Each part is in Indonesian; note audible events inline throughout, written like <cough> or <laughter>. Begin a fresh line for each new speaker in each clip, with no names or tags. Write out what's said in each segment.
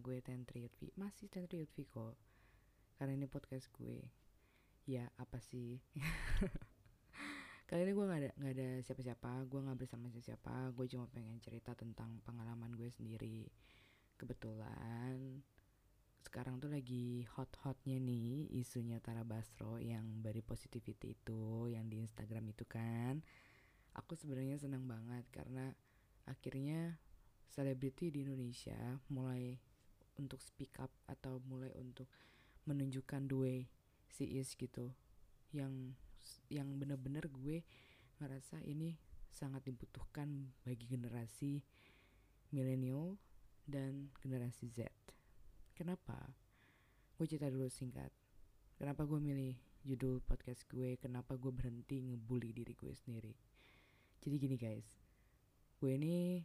gue Tentri Yudvi Masih Tentri Yudvi kok. Karena ini podcast gue. Ya apa sih? <laughs> Kali ini gue gak ada, gak ada siapa-siapa. Gue gak bersama siapa-siapa. Gue cuma pengen cerita tentang pengalaman gue sendiri. Kebetulan Sekarang tuh lagi hot-hotnya nih Isunya Tara Basro Yang body positivity itu Yang di Instagram itu kan. Aku sebenarnya senang banget Karena akhirnya selebriti di Indonesia mulai untuk speak up atau mulai untuk menunjukkan the way she is gitu yang yang bener-bener gue ngerasa ini sangat dibutuhkan bagi generasi milenial dan generasi Z. Kenapa? Gue cerita dulu singkat. Kenapa gue milih judul podcast gue? Kenapa gue berhenti ngebully diri gue sendiri? Jadi gini guys, gue ini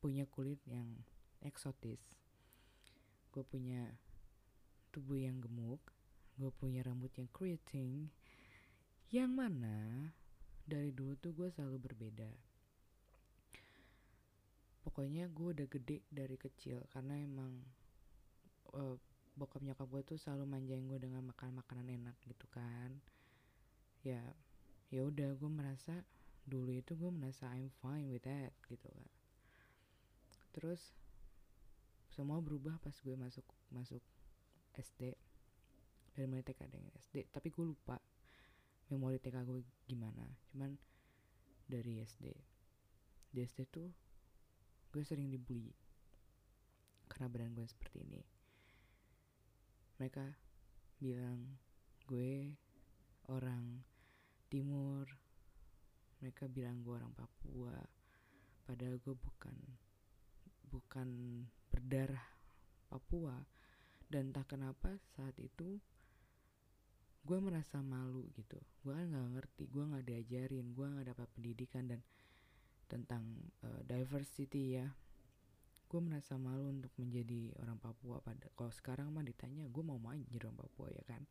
punya kulit yang eksotis gue punya tubuh yang gemuk gue punya rambut yang keriting yang mana dari dulu tuh gue selalu berbeda. Pokoknya gue udah gede dari kecil karena emang uh, bokap nyokap gue tuh selalu manjain gue dengan makan makanan enak gitu kan. Ya ya udah gue merasa dulu itu gue merasa I'm fine with that gitu kan terus semua berubah pas gue masuk masuk SD dari mulai TK dengan SD tapi gue lupa memori TK gue gimana. Cuman dari SD di SD tuh gue sering dibully karena badan gue seperti ini. Mereka bilang gue orang timur. Mereka bilang gue orang Papua. Padahal gue bukan bukan berdarah Papua. Dan tak kenapa saat itu gue merasa malu gitu. Gue kan nggak ngerti gue nggak diajarin gue nggak dapat pendidikan dan tentang uh, diversity ya. Gue merasa malu untuk menjadi orang Papua pada kalau sekarang mah ditanya gue mau main jadi orang Papua ya kan?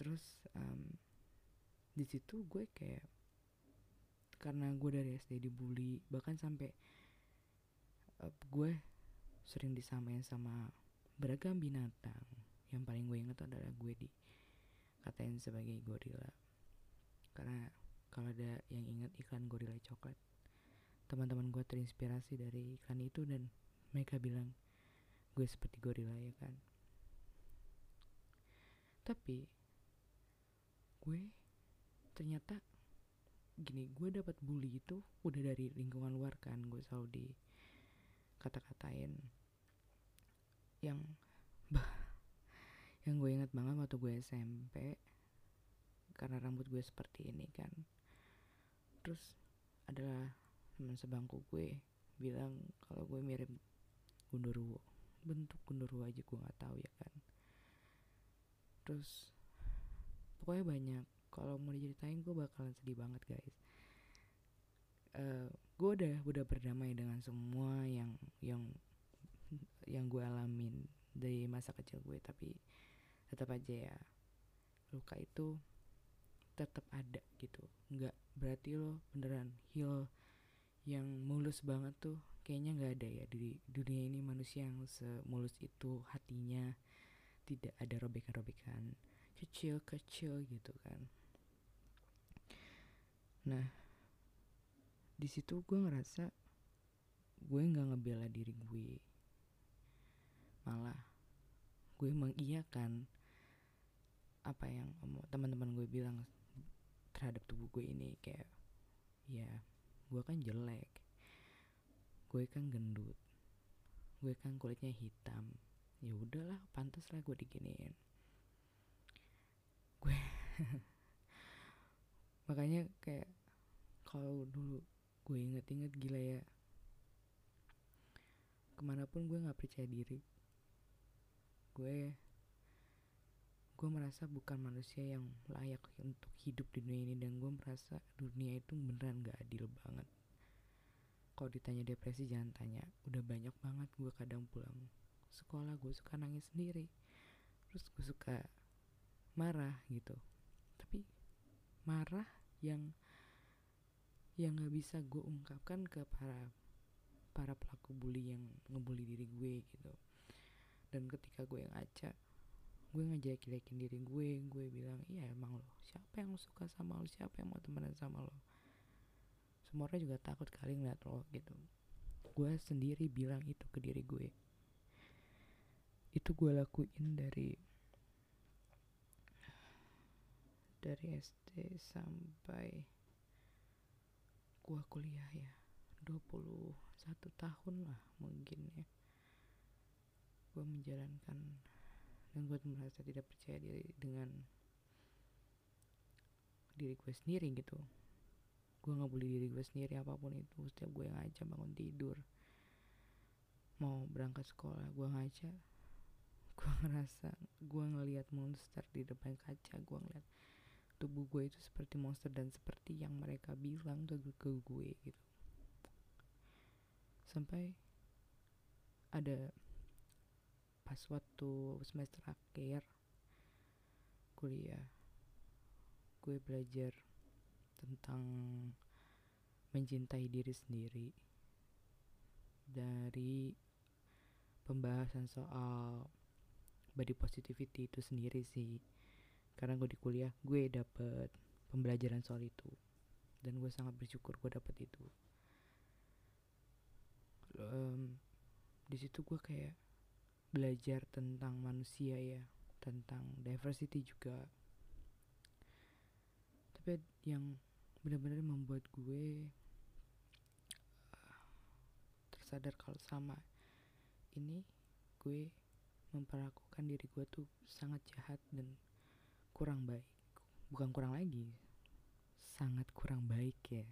Terus um, di situ gue kayak karena gue dari SD dibully bahkan sampai uh, gue sering disamain sama beragam binatang. Yang paling gue inget adalah gue di katain sebagai gorila. Karena kalau ada yang inget iklan gorila coklat teman-teman gue terinspirasi dari iklan itu dan mereka bilang gue seperti gorila ya kan? Tapi gue ternyata gini gue dapat bully itu udah dari lingkungan luar kan. Gue selalu di kata-katain yang bah yang gue inget banget waktu gue SMP karena rambut gue seperti ini kan. Terus adalah teman sebangku gue bilang kalau gue mirip gundurwo bentuk gundurwo aja gue nggak tahu ya kan. Terus pokoknya banyak kalau mau diceritain gue bakalan sedih banget guys. Uh, gue udah udah berdamai dengan semua yang yang yang gue alamin dari masa kecil gue tapi tetap aja ya luka itu tetap ada gitu. Nggak berarti lo beneran heal yang mulus banget tuh kayaknya nggak ada ya di dunia ini manusia yang semulus itu hatinya tidak ada robekan-robekan kecil-kecil gitu kan. Nah di situ gue ngerasa gue nggak ngebela diri gue. Malah gue mengiyakan apa yang teman-teman gue bilang terhadap tubuh gue ini kayak ya gue kan jelek gue kan gendut gue kan kulitnya hitam ya udahlah pantas lah gue diginiin. Gue <laughs> makanya kayak kalau dulu gue inget-inget gila ya. Ke mana pun gue nggak percaya diri. Gue gue merasa bukan manusia yang layak untuk hidup di dunia ini dan gue merasa dunia itu beneran gak adil banget. Kalau ditanya depresi jangan tanya. Udah banyak banget gue kadang pulang sekolah gue suka nangis sendiri. Terus gue suka marah gitu. Tapi marah yang yang nggak bisa gue ungkapkan ke para para pelaku bully yang ngebully diri gue gitu. Dan ketika gue ngaca gue ngejelek-jelekin diri gue gue bilang iya emang lo. Siapa yang suka sama lo? Siapa yang mau temenan sama lo? Semua orang juga takut kali ngeliat lo gitu. Gue sendiri bilang itu ke diri gue. Itu gue lakuin dari dari SD sampai gua kuliah ya. 21 tahun lah mungkin ya. Gue menjalankan dan gue merasa tidak percaya diri dengan diri gue sendiri gitu. Gue nggak boleh diri gue sendiri apa pun itu. Setiap gue ngaca bangun tidur mau berangkat sekolah gue ngaca gue ngerasa gue ngelihat monster di depan kaca gue ngeliat tubuh gue itu seperti monster dan seperti yang mereka bilang ke, ke gue gitu. Sampai ada pas waktu semester akhir kuliah gue belajar tentang mencintai diri sendiri dari pembahasan soal body positivity itu sendiri sih karena gue di kuliah gue dapet pembelajaran soal itu. Dan gue sangat bersyukur gue dapet itu. Um, di situ gue kayak belajar tentang manusia ya tentang diversity juga. Tapi yang benar-benar membuat gue uh, tersadar kalau sama ini gue memperlakukan diri gue tuh sangat jahat dan kurang baik. Bukan kurang lagi sangat kurang baik ya.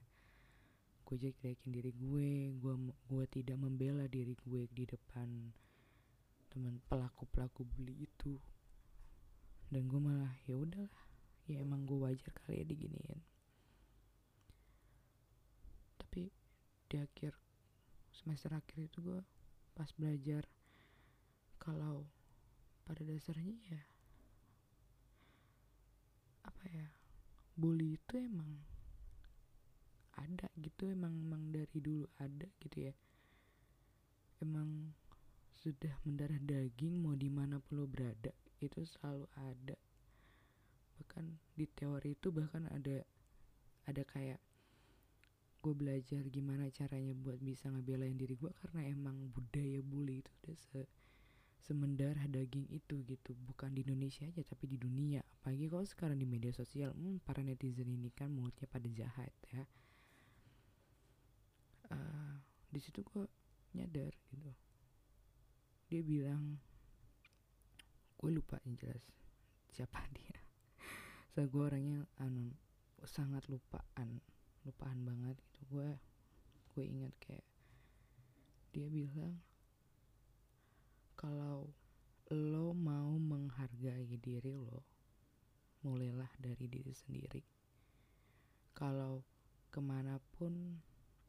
Gue jelek-jelekin diri gue gue gue tidak membela diri gue di depan teman pelaku pelaku bully itu. Dan gue malah ya udahlah ya emang gue wajar kali ya diginiin. Tapi di akhir semester akhir itu gue pas belajar kalau pada dasarnya ya ya bully itu emang ada gitu emang emang dari dulu ada gitu ya. Emang sudah mendarah daging mau di mana pun lo berada itu selalu ada. Bahkan di teori itu bahkan ada ada kayak gue belajar gimana caranya buat bisa ngebelain diri gue karena emang budaya bully itu udah semendarah daging itu gitu. Bukan di Indonesia aja tapi di dunia. Apalagi kalau sekarang di media sosial hmm, para netizen ini kan mulutnya pada jahat ya. Uh, di situ gue nyadar gitu. Dia bilang gue lupa yang jelas siapa <laughs> dia. So gue orangnya anu sangat lupaan lupaan banget gitu. Gue gue ingat kayak dia bilang kalau lo mau menghargai diri lo mulailah dari diri sendiri kalau ke mana pun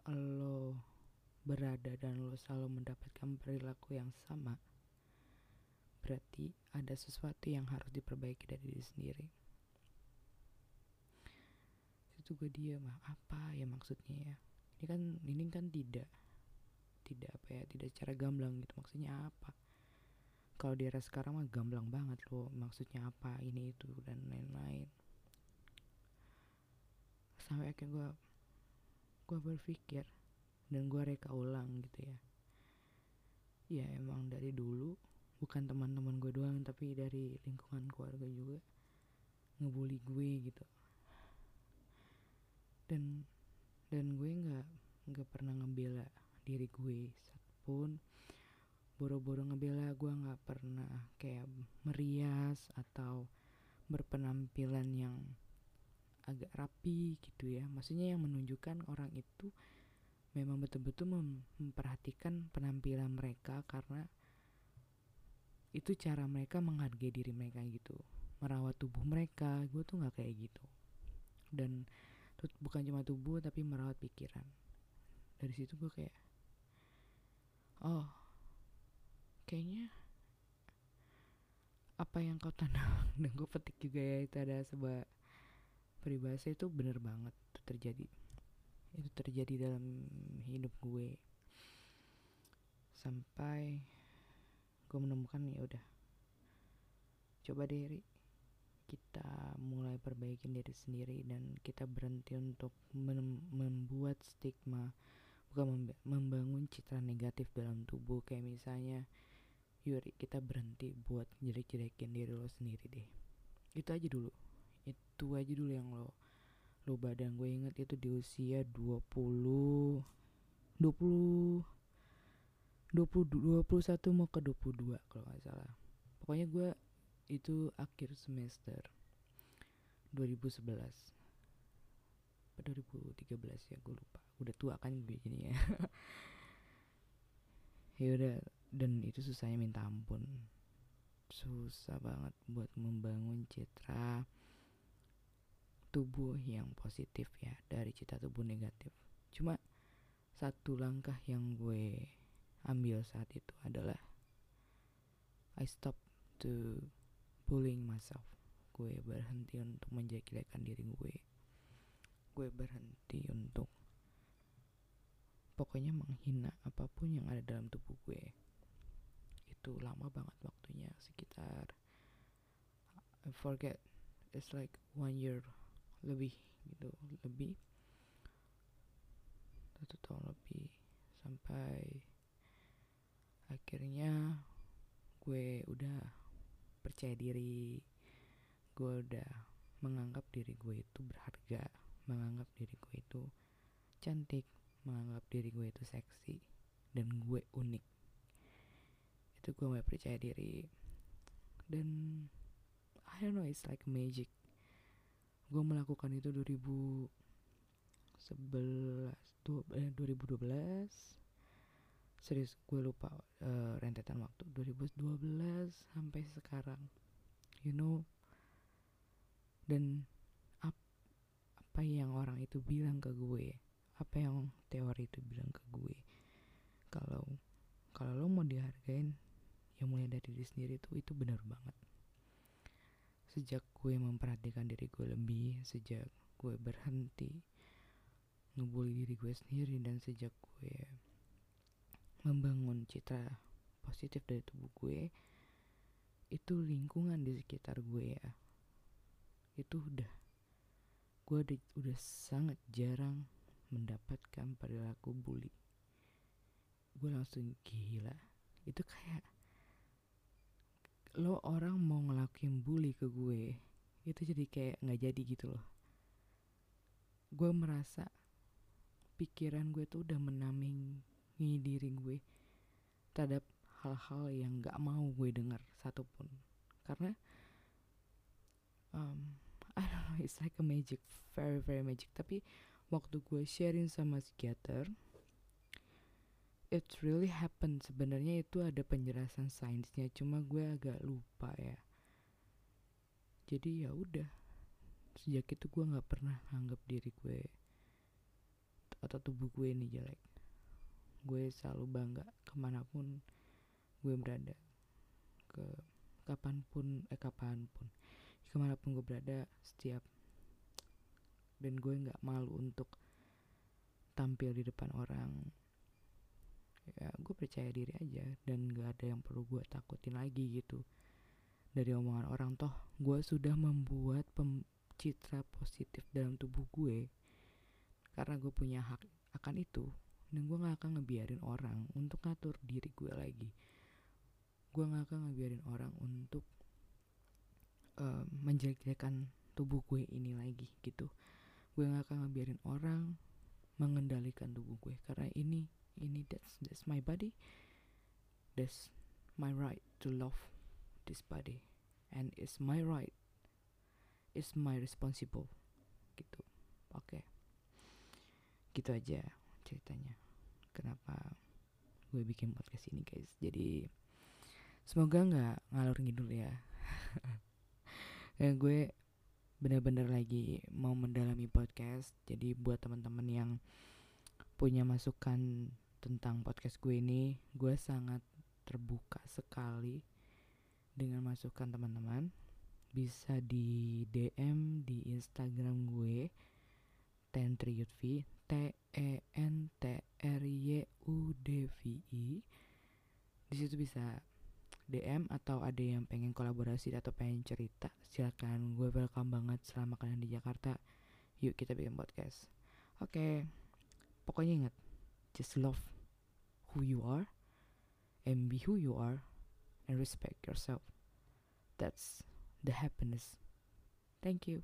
lo berada dan lo selalu mendapatkan perilaku yang sama, berarti ada sesuatu yang harus diperbaiki dari diri sendiri. Itu gue diam, apa ya maksudnya ya? Ini kan ini kan tidak tidak apa ya, tidak secara gamblang gitu. Maksudnya apa? Kalau di era sekarang mah gamblang banget loh. Maksudnya apa? Ini itu dan lain-lain. Sampai akhirnya gue gue berpikir dan gue reka ulang gitu ya ya emang dari dulu bukan teman-teman gue doang tapi dari lingkungan keluarga juga ngebully gue gitu dan dan gue nggak nggak pernah ngebela diri gue satupun boro-boro ngebela gue nggak pernah kayak merias atau berpenampilan yang agak rapi gitu ya. Maksudnya yang menunjukkan orang itu memang betul-betul mem memperhatikan penampilan mereka karena itu cara mereka menghargai diri mereka gitu. Merawat tubuh mereka gue tuh nggak kayak gitu. Dan bukan cuma tubuh tapi merawat pikiran. Dari situ gue kayak oh kayaknya apa yang kau tanam <laughs> dan gue petik juga ya itu ada sebuah peribahasa itu bener banget itu terjadi. Itu terjadi dalam hidup gue. Sampai gue menemukan ya udah. Coba deh Ri, kita mulai perbaikin diri sendiri dan kita berhenti untuk membuat stigma bukan membangun citra negatif dalam tubuh. Kayak misalnya Yuri kita berhenti buat jelek-jelekin diri lo sendiri deh. Itu aja dulu. Itu aja dulu yang lo lo badan gue inget itu di usia 20 20 20 21 mau ke 22 kalau nggak salah. Pokoknya gue itu akhir semester 2011 pada 2013 ya? Gue lupa. Udah tua kan gue gini ya <laughs> ya udah dan itu susahnya minta ampun. Susah banget buat membangun citra tubuh yang positif ya dari cita tubuh negatif. Cuma satu langkah yang gue ambil saat itu adalah I stop to bullying myself. Gue berhenti untuk menjelek-jelekan diri gue. Gue berhenti untuk pokoknya menghina apa pun yang ada dalam tubuh gue itu lama banget waktunya sekitar I forget it's like one year lebih gitu lebih. Satu tahun lebih sampai akhirnya gue udah percaya diri gue udah menganggap diri gue itu berharga menganggap diri gue itu cantik menganggap diri gue itu seksi dan gue unik itu gue mulai percaya diri. Dan I don't know it's like magic. Gue melakukan itu 2011 2012 serius gue lupa uh, rentetan waktu. 2012 sampai sekarang. You know? Dan ap, apa yang orang itu bilang ke gue apa yang teori itu bilang ke gue. Kalau kalau lo mau dihargain yang mulai dari diri sendiri tuh itu benar banget. Sejak gue memperhatikan diri gue lebih sejak gue berhenti ngebully diri gue sendiri dan sejak gue membangun citra positif dari tubuh gue itu lingkungan di sekitar gue ya itu udah gue udah, udah sangat jarang mendapatkan perilaku bully. Gue langsung gila. Itu kayak lo orang mau ngelakuin bully ke gue itu jadi kayak nggak jadi gitu loh. Gue merasa pikiran gue tuh udah menamingi diri gue terhadap hal-hal yang nggak mau gue dengar satupun. Karena um, <laughs> I don't know it's like a magic very very magic. Tapi waktu gue sharing sama psikiater it really happen sebenarnya itu ada penjelasan sainsnya cuma gue agak lupa ya. Jadi ya udah sejak itu gue nggak pernah anggap diri gue atau tubuh gue ini jelek. Gue selalu bangga ke mana pun gue berada. Ke kapan pun eh kapan pun ke mana pun gue berada setiap dan gue nggak malu untuk tampil di depan orang ya gue percaya diri aja dan gak ada yang perlu gue takutin lagi gitu. Dari omongan orang toh gue sudah membuat citra positif dalam tubuh gue karena gue punya hak akan itu dan gue gak akan ngebiarin orang untuk ngatur diri gue lagi. Gue gak akan ngebiarin orang untuk uh, menjelek-jelekan tubuh gue ini lagi gitu. Gue gak akan ngebiarin orang mengendalikan tubuh gue karena ini ini that's that's my body. That's my right to love this body. And it's my right. It's my responsible. Gitu. Oke. Okay. gitu aja ceritanya. Kenapa gue bikin podcast ini guys? Jadi semoga nggak ngalur ngidul ya. Ya <laughs> gue bener-bener lagi mau mendalami podcast. Jadi buat teman-teman yang punya masukan tentang podcast gue ini gue sangat terbuka sekali dengan masukan teman-teman. Bisa di DM di Instagram gue Tentriutvi T E N T R Y U D V I. Di situ bisa DM atau ada yang pengen kolaborasi atau pengen cerita silakan. Gue welcome banget selama kalian di Jakarta. Yuk kita bikin podcast. Oke okay. pokoknya ingat just love who you are and be who you are and respect yourself. That's the happiness. Thank you